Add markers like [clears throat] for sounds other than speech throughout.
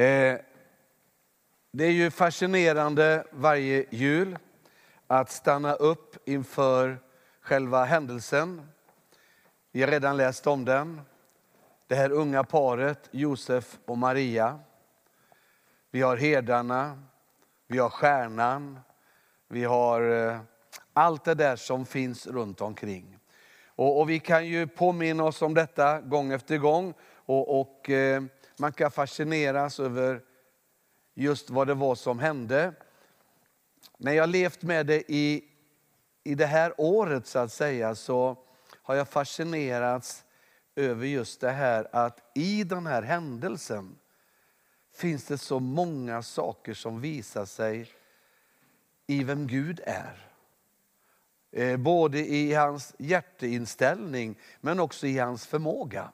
Eh, det är ju fascinerande varje jul att stanna upp inför själva händelsen. Vi har redan läst om den. Det här unga paret, Josef och Maria. Vi har herdarna, vi har stjärnan, vi har eh, allt det där som finns runt omkring. Och, och vi kan ju påminna oss om detta gång efter gång och, och eh, man kan fascineras över just vad det var som hände. När jag levt med det i, i det här året så att säga så har jag fascinerats över just det här att i den här händelsen finns det så många saker som visar sig i vem Gud är. Eh, både i hans hjärteinställning men också i hans förmåga.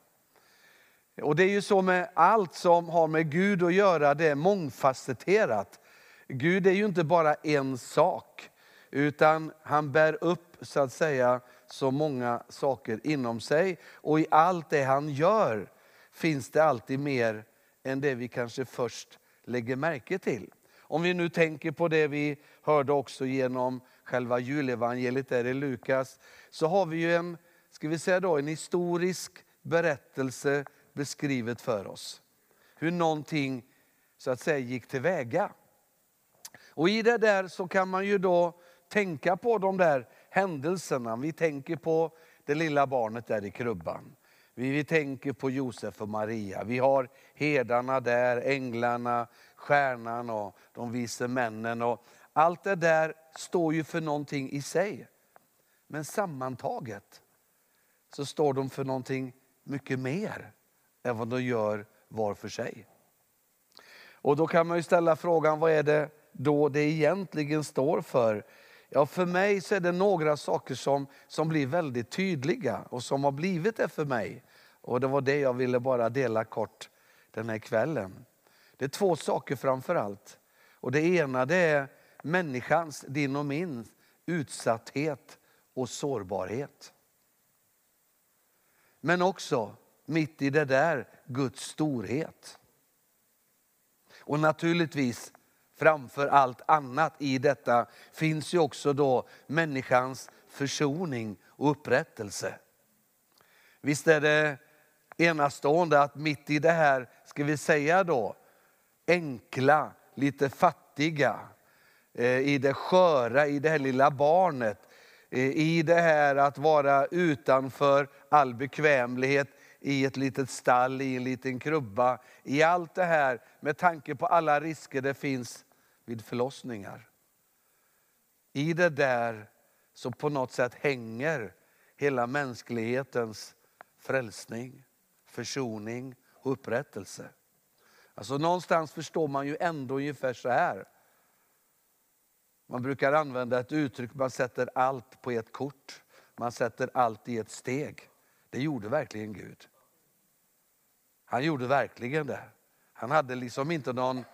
Och det är ju så med allt som har med Gud att göra, det är mångfacetterat. Gud är ju inte bara en sak, utan han bär upp så att säga så många saker inom sig. Och i allt det han gör finns det alltid mer än det vi kanske först lägger märke till. Om vi nu tänker på det vi hörde också genom själva julevangeliet där i Lukas, så har vi ju en, ska vi säga då, en historisk berättelse beskrivet för oss. Hur någonting så att säga gick tillväga. Och i det där så kan man ju då tänka på de där händelserna. Vi tänker på det lilla barnet där i krubban. Vi, vi tänker på Josef och Maria. Vi har herdarna där, änglarna, stjärnan och de vise männen. Och allt det där står ju för någonting i sig. Men sammantaget så står de för någonting mycket mer än vad de gör var för sig. Och då kan man ju ställa frågan, vad är det då det egentligen står för? Ja, för mig så är det några saker som, som blir väldigt tydliga och som har blivit det för mig. Och det var det jag ville bara dela kort den här kvällen. Det är två saker framför allt. Och det ena det är människans, din och min, utsatthet och sårbarhet. Men också mitt i det där Guds storhet. Och naturligtvis framför allt annat i detta finns ju också då människans försoning och upprättelse. Visst är det enastående att mitt i det här, ska vi säga då, enkla, lite fattiga, eh, i det sköra, i det här lilla barnet, eh, i det här att vara utanför all bekvämlighet, i ett litet stall, i en liten krubba. I allt det här med tanke på alla risker det finns vid förlossningar. I det där så på något sätt hänger hela mänsklighetens frälsning, försoning och upprättelse. Alltså någonstans förstår man ju ändå ungefär så här. Man brukar använda ett uttryck, man sätter allt på ett kort. Man sätter allt i ett steg. Det gjorde verkligen Gud. Han gjorde verkligen det. Han hade liksom inte någon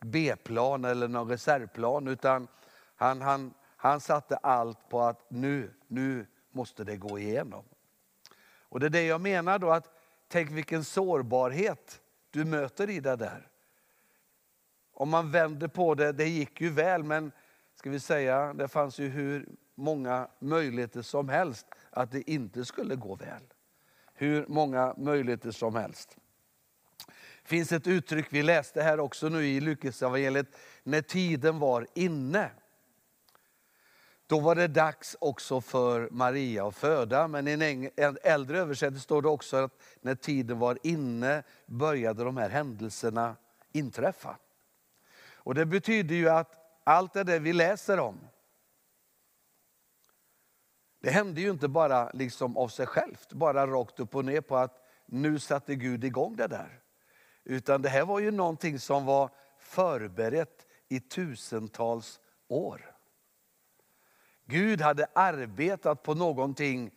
B-plan eller någon reservplan utan han, han, han satte allt på att nu, nu måste det gå igenom. Och det är det jag menar då att tänk vilken sårbarhet du möter i det där. Om man vänder på det, det gick ju väl men ska vi säga, det fanns ju hur många möjligheter som helst att det inte skulle gå väl. Hur många möjligheter som helst. Det finns ett uttryck, vi läste här också nu i Lukasevangeliet, när tiden var inne. Då var det dags också för Maria att föda, men i en äldre översättning står det också att när tiden var inne började de här händelserna inträffa. Och Det betyder ju att allt det där vi läser om, det hände ju inte bara liksom av sig självt, bara rakt upp och ner på att nu satte Gud igång det där. Utan det här var ju någonting som var förberett i tusentals år. Gud hade arbetat på någonting,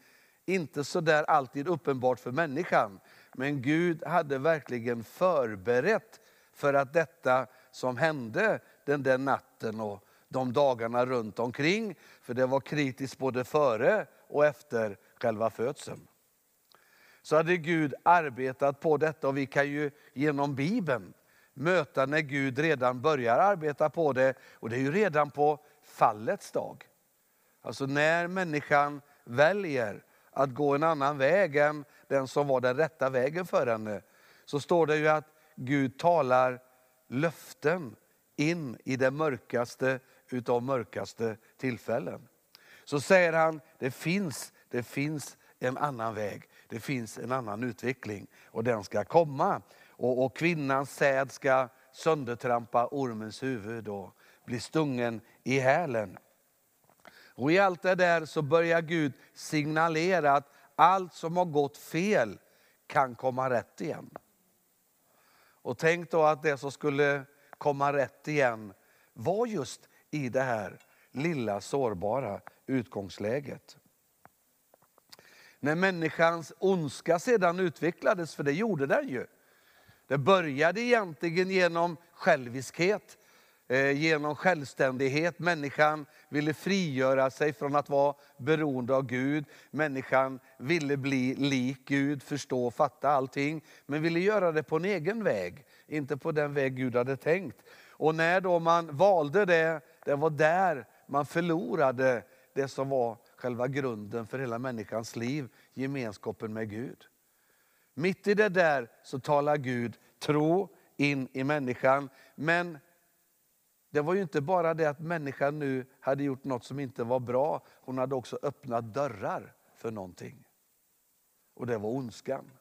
inte så där alltid uppenbart för människan, men Gud hade verkligen förberett för att detta som hände den där natten och de dagarna runt omkring, för det var kritiskt både före och efter själva födseln så hade Gud arbetat på detta och vi kan ju genom Bibeln möta när Gud redan börjar arbeta på det. Och det är ju redan på fallets dag. Alltså när människan väljer att gå en annan väg än den som var den rätta vägen för henne. Så står det ju att Gud talar löften in i det mörkaste utav mörkaste tillfällen. Så säger han, det finns, det finns en annan väg. Det finns en annan utveckling och den ska komma. Och, och kvinnans säd ska söndertrampa ormens huvud och bli stungen i hälen. Och i allt det där så börjar Gud signalera att allt som har gått fel kan komma rätt igen. Och tänk då att det som skulle komma rätt igen var just i det här lilla sårbara utgångsläget. När människans ondska sedan utvecklades, för det gjorde den ju. Det började egentligen genom själviskhet, eh, genom självständighet. Människan ville frigöra sig från att vara beroende av Gud. Människan ville bli lik Gud, förstå och fatta allting. Men ville göra det på en egen väg, inte på den väg Gud hade tänkt. Och när då man valde det, det var där man förlorade det som var själva grunden för hela människans liv, gemenskapen med Gud. Mitt i det där så talar Gud tro in i människan. Men det var ju inte bara det att människan nu hade gjort något som inte var bra. Hon hade också öppnat dörrar för någonting. Och det var ondskan.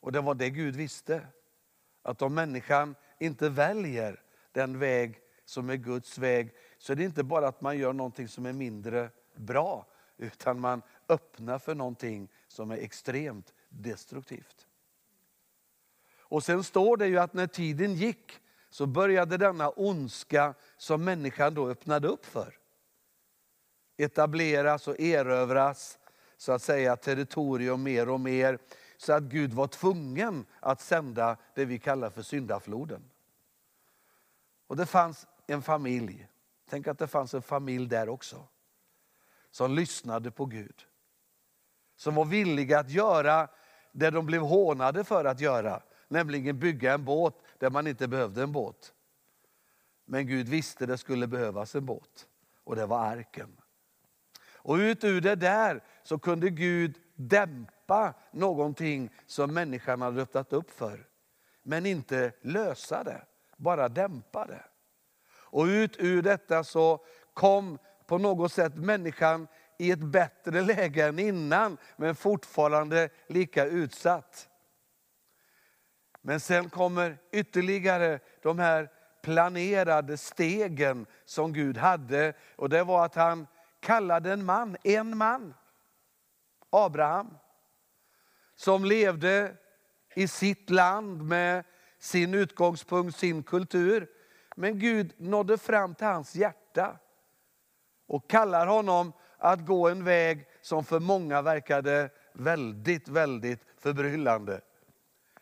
Och det var det Gud visste. Att om människan inte väljer den väg som är Guds väg, så är det inte bara att man gör någonting som är mindre bra, utan man öppnar för någonting som är extremt destruktivt. Och sen står det ju att när tiden gick så började denna ondska som människan då öppnade upp för etableras och erövras så att säga territorium mer och mer. Så att Gud var tvungen att sända det vi kallar för syndafloden. Och det fanns en familj, tänk att det fanns en familj där också. Som lyssnade på Gud. Som var villiga att göra det de blev hånade för att göra. Nämligen bygga en båt där man inte behövde en båt. Men Gud visste det skulle behövas en båt. Och det var arken. Och ut ur det där så kunde Gud dämpa någonting som människan hade öppnat upp för. Men inte lösa det, bara dämpa det. Och ut ur detta så kom på något sätt människan i ett bättre läge än innan, men fortfarande lika utsatt. Men sen kommer ytterligare de här planerade stegen som Gud hade. Och det var att han kallade en man, en man, Abraham. Som levde i sitt land med sin utgångspunkt, sin kultur. Men Gud nådde fram till hans hjärta och kallar honom att gå en väg som för många verkade väldigt, väldigt förbryllande.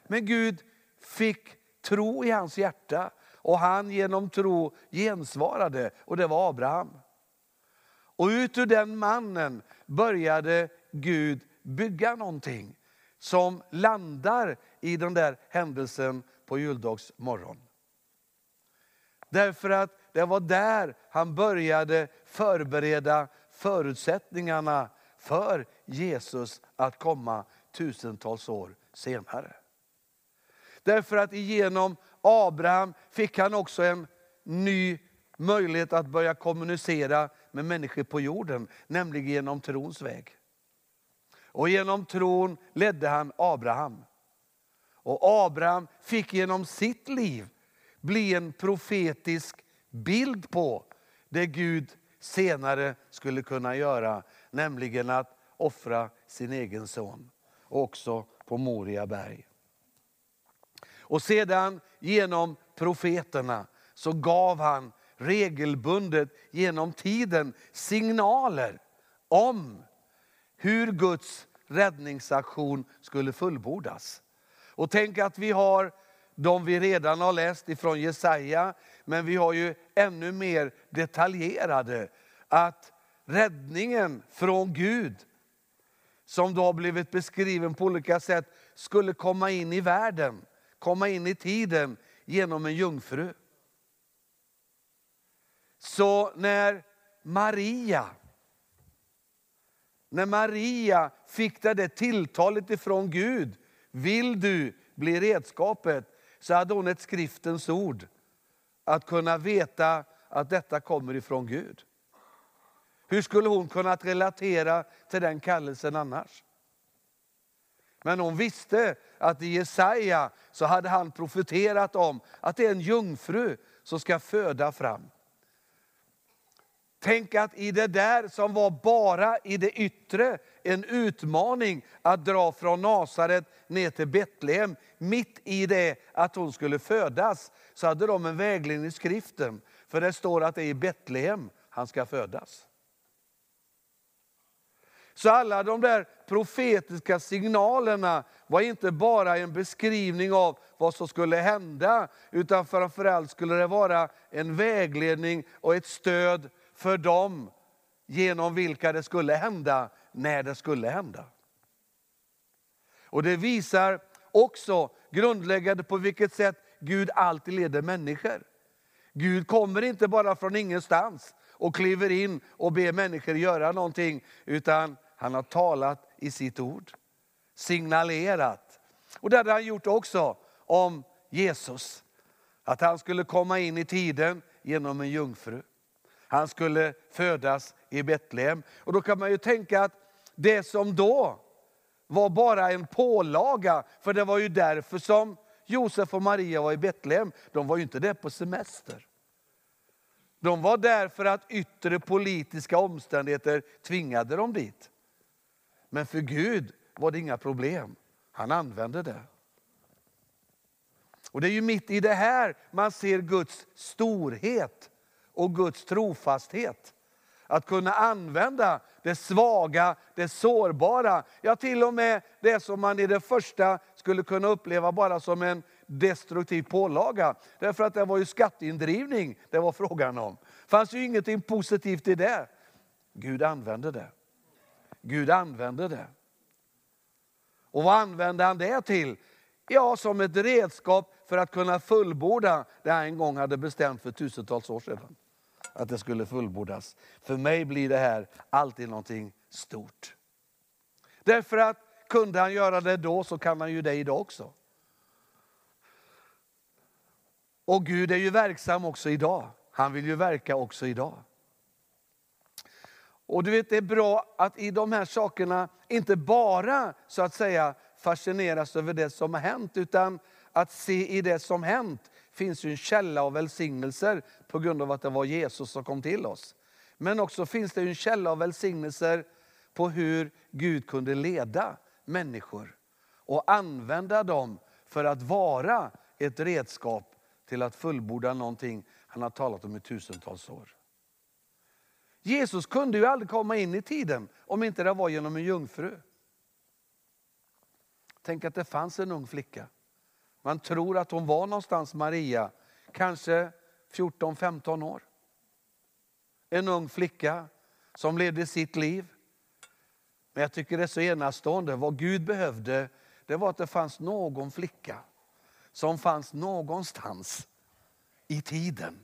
Men Gud fick tro i hans hjärta och han genom tro gensvarade och det var Abraham. Och ut ur den mannen började Gud bygga någonting som landar i den där händelsen på juldagsmorgon. Därför att det var där han började förbereda förutsättningarna för Jesus att komma tusentals år senare. Därför att genom Abraham fick han också en ny möjlighet att börja kommunicera med människor på jorden, nämligen genom trons väg. Och genom tron ledde han Abraham. Och Abraham fick genom sitt liv bli en profetisk bild på det Gud senare skulle kunna göra, nämligen att offra sin egen son, också på Moria berg. Och sedan genom profeterna så gav han regelbundet genom tiden signaler om hur Guds räddningsaktion skulle fullbordas. Och tänk att vi har de vi redan har läst ifrån Jesaja, men vi har ju ännu mer detaljerade. Att räddningen från Gud, som då har blivit beskriven på olika sätt, skulle komma in i världen, komma in i tiden genom en jungfru. Så när Maria, när Maria fick det, där tilltalet ifrån Gud, vill du bli redskapet, så hade hon ett skriftens ord. Att kunna veta att detta kommer ifrån Gud. Hur skulle hon kunnat relatera till den kallelsen annars? Men hon visste att i Jesaja så hade han profeterat om att det är en jungfru som ska föda fram. Tänk att i det där som var bara i det yttre, en utmaning att dra från Nasaret ner till Betlehem, mitt i det att hon skulle födas, så hade de en vägledning i skriften. För det står att det är i Betlehem han ska födas. Så alla de där profetiska signalerna var inte bara en beskrivning av vad som skulle hända, utan framförallt skulle det vara en vägledning och ett stöd för dem genom vilka det skulle hända, när det skulle hända. Och det visar också grundläggande på vilket sätt Gud alltid leder människor. Gud kommer inte bara från ingenstans och kliver in och ber människor göra någonting, utan han har talat i sitt ord, signalerat. Och det hade han gjort också om Jesus. Att han skulle komma in i tiden genom en jungfru. Han skulle födas i Betlehem. Och då kan man ju tänka att det som då var bara en pålaga, för det var ju därför som Josef och Maria var i Betlehem. De var ju inte där på semester. De var där för att yttre politiska omständigheter tvingade dem dit. Men för Gud var det inga problem. Han använde det. Och det är ju mitt i det här man ser Guds storhet och Guds trofasthet. Att kunna använda det svaga, det sårbara, ja till och med det som man i det första skulle kunna uppleva bara som en destruktiv pålaga. Därför att det var ju skatteindrivning det var frågan om. Det fanns ju ingenting positivt i det. Gud använde det. Gud använde det. Och vad använde han det till? Ja, som ett redskap för att kunna fullborda det han en gång hade bestämt för tusentals år sedan. Att det skulle fullbordas. För mig blir det här alltid någonting stort. Därför att kunde han göra det då så kan han ju det idag också. Och Gud är ju verksam också idag. Han vill ju verka också idag. Och du vet, det är bra att i de här sakerna inte bara så att säga fascineras över det som har hänt, utan att se i det som hänt finns ju en källa av välsignelser på grund av att det var Jesus som kom till oss. Men också finns det en källa av välsignelser på hur Gud kunde leda människor och använda dem för att vara ett redskap till att fullborda någonting han har talat om i tusentals år. Jesus kunde ju aldrig komma in i tiden om inte det var genom en jungfru. Tänk att det fanns en ung flicka. Man tror att hon var någonstans Maria, kanske 14-15 år. En ung flicka som levde sitt liv. Men jag tycker det är så enastående. Vad Gud behövde, det var att det fanns någon flicka som fanns någonstans i tiden.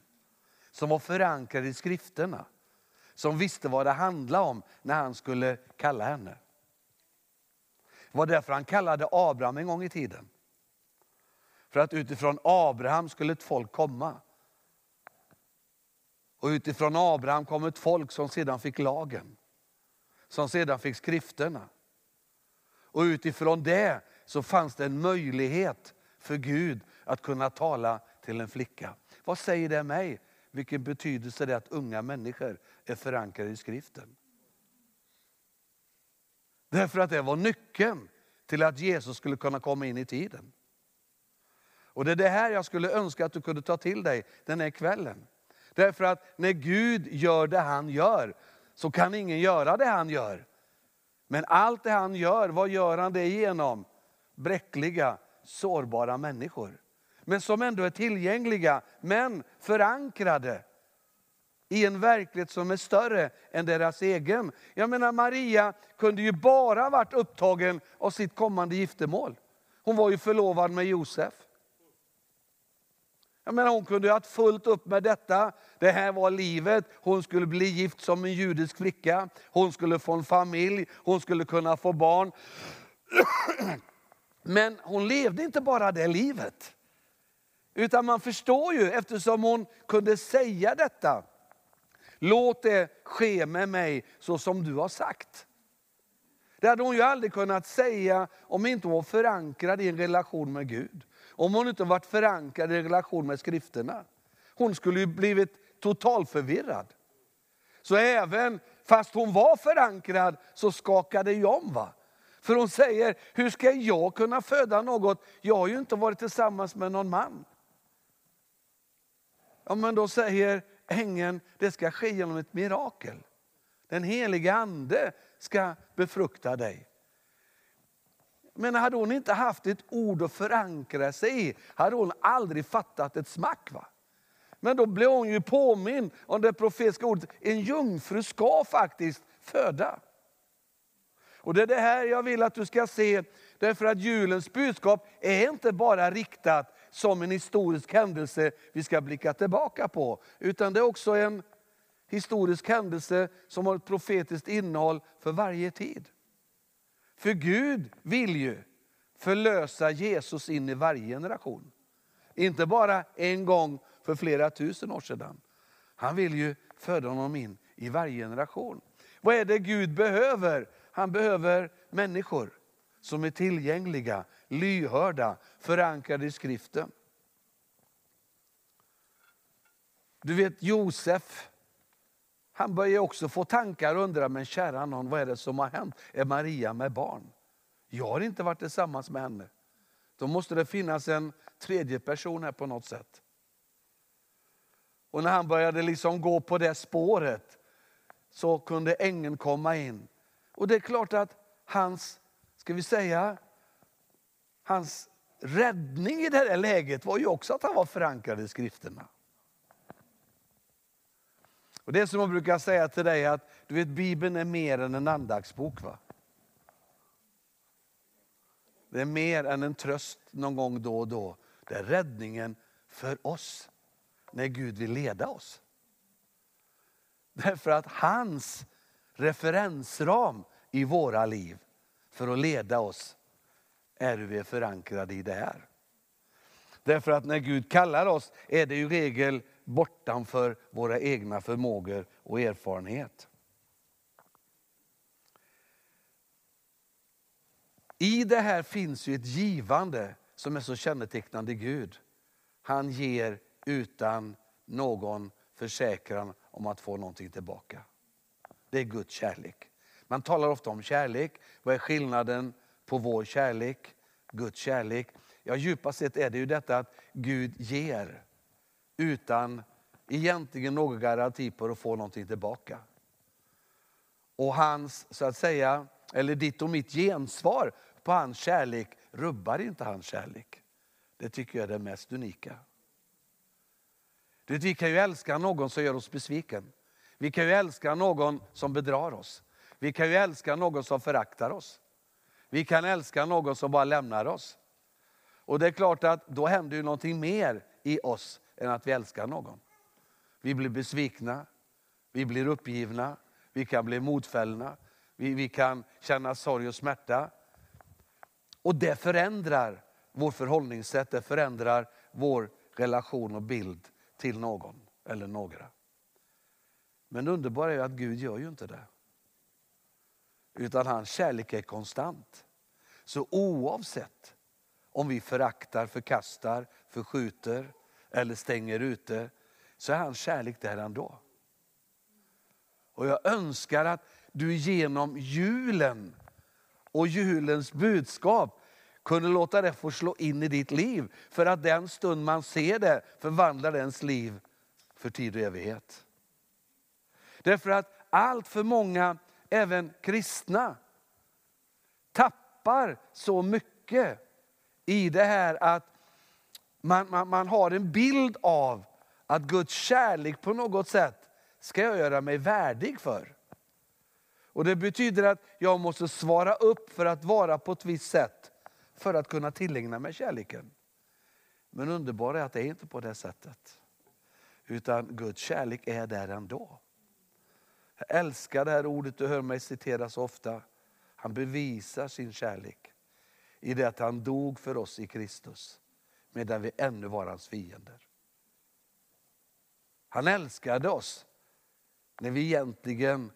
Som var förankrad i skrifterna som visste vad det handlade om när han skulle kalla henne. Det var därför han kallade Abraham en gång i tiden. För att utifrån Abraham skulle ett folk komma. Och utifrån Abraham kom ett folk som sedan fick lagen. Som sedan fick skrifterna. Och utifrån det så fanns det en möjlighet för Gud att kunna tala till en flicka. Vad säger det mig? Vilken betydelse det är att unga människor är förankrade i skriften. Därför att det var nyckeln till att Jesus skulle kunna komma in i tiden. Och Det är det här jag skulle önska att du kunde ta till dig den här kvällen. Därför att när Gud gör det han gör, så kan ingen göra det han gör. Men allt det han gör, vad gör han det genom? Bräckliga, sårbara människor. Men som ändå är tillgängliga, men förankrade i en verklighet som är större än deras egen. Jag menar Maria kunde ju bara varit upptagen av sitt kommande giftermål. Hon var ju förlovad med Josef. Jag menar, hon kunde ha haft fullt upp med detta. Det här var livet. Hon skulle bli gift som en judisk flicka. Hon skulle få en familj. Hon skulle kunna få barn. [clears throat] Men hon levde inte bara det livet. Utan man förstår ju, eftersom hon kunde säga detta. Låt det ske med mig så som du har sagt. Det hade hon ju aldrig kunnat säga om inte hon var förankrad i en relation med Gud. Om hon inte varit förankrad i relation med skrifterna. Hon skulle ju blivit totalförvirrad. Så även fast hon var förankrad så skakade det ju om. Va? För hon säger, hur ska jag kunna föda något? Jag har ju inte varit tillsammans med någon man. Ja, men då säger ängeln, det ska ske genom ett mirakel. Den helige ande ska befrukta dig. Men hade hon inte haft ett ord att förankra sig i, hade hon aldrig fattat ett smack. Va? Men då blev hon ju påminn om det profetiska ordet, en jungfru ska faktiskt föda. Och Det är det här jag vill att du ska se, därför att julens budskap är inte bara riktat som en historisk händelse vi ska blicka tillbaka på. Utan det är också en historisk händelse som har ett profetiskt innehåll för varje tid. För Gud vill ju förlösa Jesus in i varje generation. Inte bara en gång för flera tusen år sedan. Han vill ju föda honom in i varje generation. Vad är det Gud behöver? Han behöver människor som är tillgängliga, lyhörda, förankrade i skriften. Du vet Josef, han börjar också få tankar och undra, men kära någon, vad är det som har hänt? Är Maria med barn? Jag har inte varit tillsammans med henne. Då måste det finnas en tredje person här på något sätt. Och när han började liksom gå på det spåret så kunde ängeln komma in. Och det är klart att hans, ska vi säga, hans räddning i det här läget var ju också att han var förankrad i skrifterna. Och Det är som man brukar säga till dig att du vet, Bibeln är mer än en andaktsbok. Va? Det är mer än en tröst någon gång då och då. Det är räddningen för oss när Gud vill leda oss. Därför att hans referensram i våra liv för att leda oss är hur vi är förankrade i det här. Därför att när Gud kallar oss är det i regel bortanför våra egna förmågor och erfarenhet. I det här finns ju ett givande som är så kännetecknande Gud. Han ger utan någon försäkran om att få någonting tillbaka. Det är Guds kärlek. Man talar ofta om kärlek. Vad är skillnaden på vår kärlek, Guds kärlek? Ja, djupast sett är det ju detta att Gud ger utan egentligen någon garanti på att få någonting tillbaka. Och hans, så att säga, eller ditt och mitt gensvar på hans kärlek rubbar inte hans kärlek. Det tycker jag är det mest unika. Vi kan ju älska någon som gör oss besviken. Vi kan ju älska någon som bedrar oss. Vi kan ju älska någon som föraktar oss. Vi kan älska någon som bara lämnar oss. Och det är klart att då händer ju någonting mer i oss än att vi älskar någon. Vi blir besvikna, vi blir uppgivna, vi kan bli modfällna, vi, vi kan känna sorg och smärta. Och det förändrar vårt förhållningssätt, det förändrar vår relation och bild till någon eller några. Men det underbara är att Gud gör ju inte det. Utan hans kärlek är konstant. Så oavsett om vi föraktar, förkastar, förskjuter eller stänger ute, så är hans kärlek där ändå. Och jag önskar att du genom julen och julens budskap kunde låta det få slå in i ditt liv. För att den stund man ser det förvandlar ens liv för tid och evighet. Därför att allt för många, även kristna, tappar så mycket i det här att man, man, man har en bild av att Guds kärlek på något sätt ska jag göra mig värdig för. Och Det betyder att jag måste svara upp för att vara på ett visst sätt för att kunna tillägna mig kärleken. Men underbara är att det är inte på det sättet. Utan Guds kärlek är där ändå. Jag älskar det här ordet, du hör mig citera så ofta. Han bevisar sin kärlek i det att han dog för oss i Kristus medan vi ännu var hans fiender. Han älskade oss när vi egentligen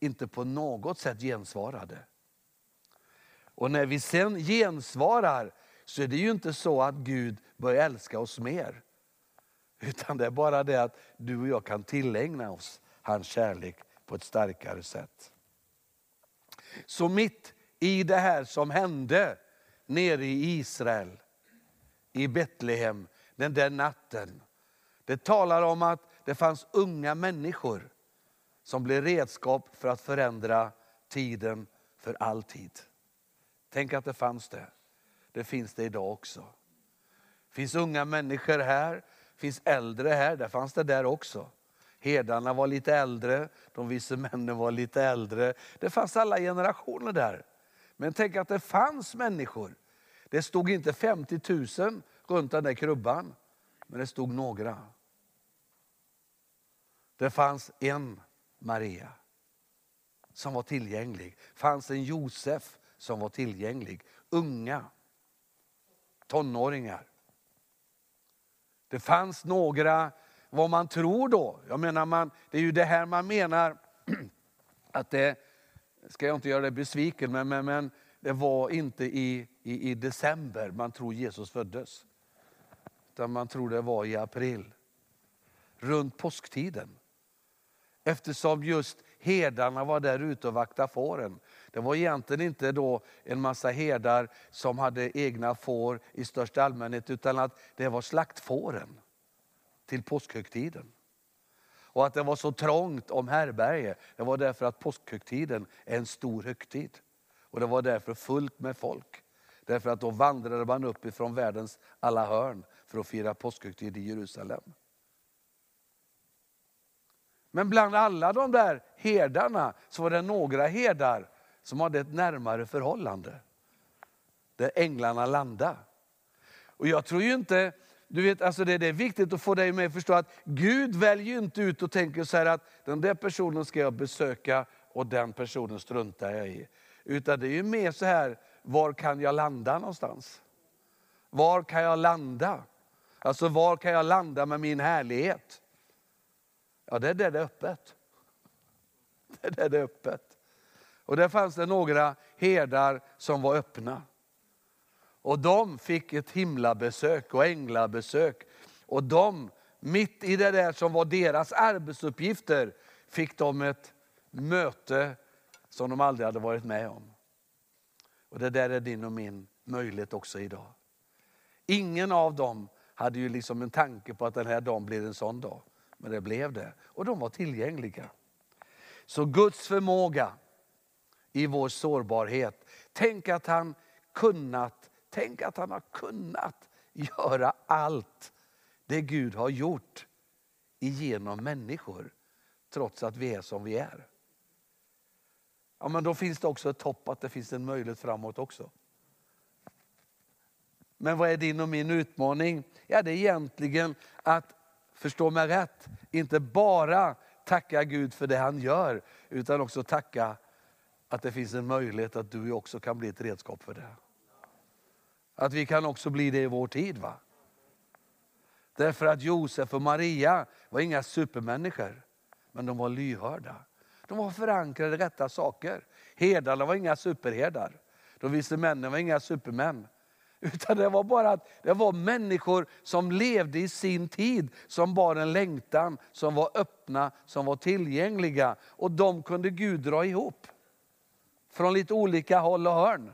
inte på något sätt gensvarade. Och när vi sen gensvarar så är det ju inte så att Gud börjar älska oss mer. Utan det är bara det att du och jag kan tillägna oss hans kärlek på ett starkare sätt. Så mitt i det här som hände nere i Israel, i Betlehem, den där natten. Det talar om att det fanns unga människor som blev redskap för att förändra tiden för alltid. Tänk att det fanns det. Det finns det idag också. Det finns unga människor här, det finns äldre här, det fanns det där också. Herdarna var lite äldre, de vise männen var lite äldre. Det fanns alla generationer där. Men tänk att det fanns människor. Det stod inte 50 000 runt den där krubban, men det stod några. Det fanns en Maria som var tillgänglig. Det fanns en Josef som var tillgänglig. Unga, tonåringar. Det fanns några, vad man tror då, jag menar man, det är ju det här man menar, [clears throat] att det, ska jag inte göra dig besviken, men, men, men det var inte i, i, i december man tror Jesus föddes. Utan man tror det var i april, runt påsktiden. Eftersom just herdarna var där ute och vaktade fåren. Det var egentligen inte då en massa herdar som hade egna får i största allmänhet, utan att det var slaktfåren till påskhögtiden. Och att det var så trångt om härberge, det var därför att påskhögtiden är en stor högtid. Och det var därför fullt med folk. Därför att då vandrade man upp ifrån världens alla hörn för att fira påskhögtid i Jerusalem. Men bland alla de där herdarna så var det några herdar som hade ett närmare förhållande. Där änglarna landade. Och jag tror ju inte, du vet, alltså det, det är viktigt att få dig med att förstå att Gud väljer inte ut och tänker så här att den där personen ska jag besöka och den personen struntar jag i. Utan det är ju mer så här, var kan jag landa någonstans? Var kan jag landa? Alltså var kan jag landa med min härlighet? Ja, det är där det är öppet. [laughs] Det är där det är öppet. Och där fanns det några herdar som var öppna. Och de fick ett himlabesök och änglabesök. Och de, mitt i det där som var deras arbetsuppgifter, fick de ett möte som de aldrig hade varit med om. Och det där är din och min möjlighet också idag. Ingen av dem hade ju liksom en tanke på att den här dagen blir en sån dag. Men det blev det. Och de var tillgängliga. Så Guds förmåga i vår sårbarhet. Tänk att han kunnat, tänk att han har kunnat göra allt det Gud har gjort igenom människor. Trots att vi är som vi är. Ja, men då finns det också ett hopp att det finns en möjlighet framåt också. Men vad är din och min utmaning? Ja, det är egentligen att, förstå mig rätt, inte bara tacka Gud för det han gör, utan också tacka att det finns en möjlighet att du också kan bli ett redskap för det. Att vi kan också bli det i vår tid. va? Därför att Josef och Maria var inga supermänniskor, men de var lyhörda. De var förankrade i rätta saker. Herdarna var inga superherdar. De vise männen var inga supermän. [laughs] Utan det var bara att det var människor som levde i sin tid, som bar en längtan, som var öppna, som var tillgängliga. Och de kunde Gud dra ihop. Från lite olika håll och hörn.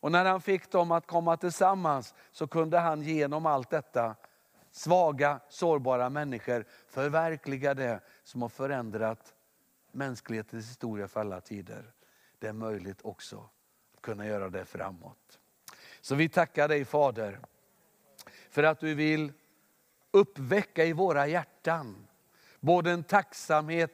Och när han fick dem att komma tillsammans så kunde han genom allt detta, svaga, sårbara människor, förverkliga det som har förändrat mänsklighetens historia för alla tider. Det är möjligt också att kunna göra det framåt. Så vi tackar dig Fader för att du vill uppväcka i våra hjärtan både en tacksamhet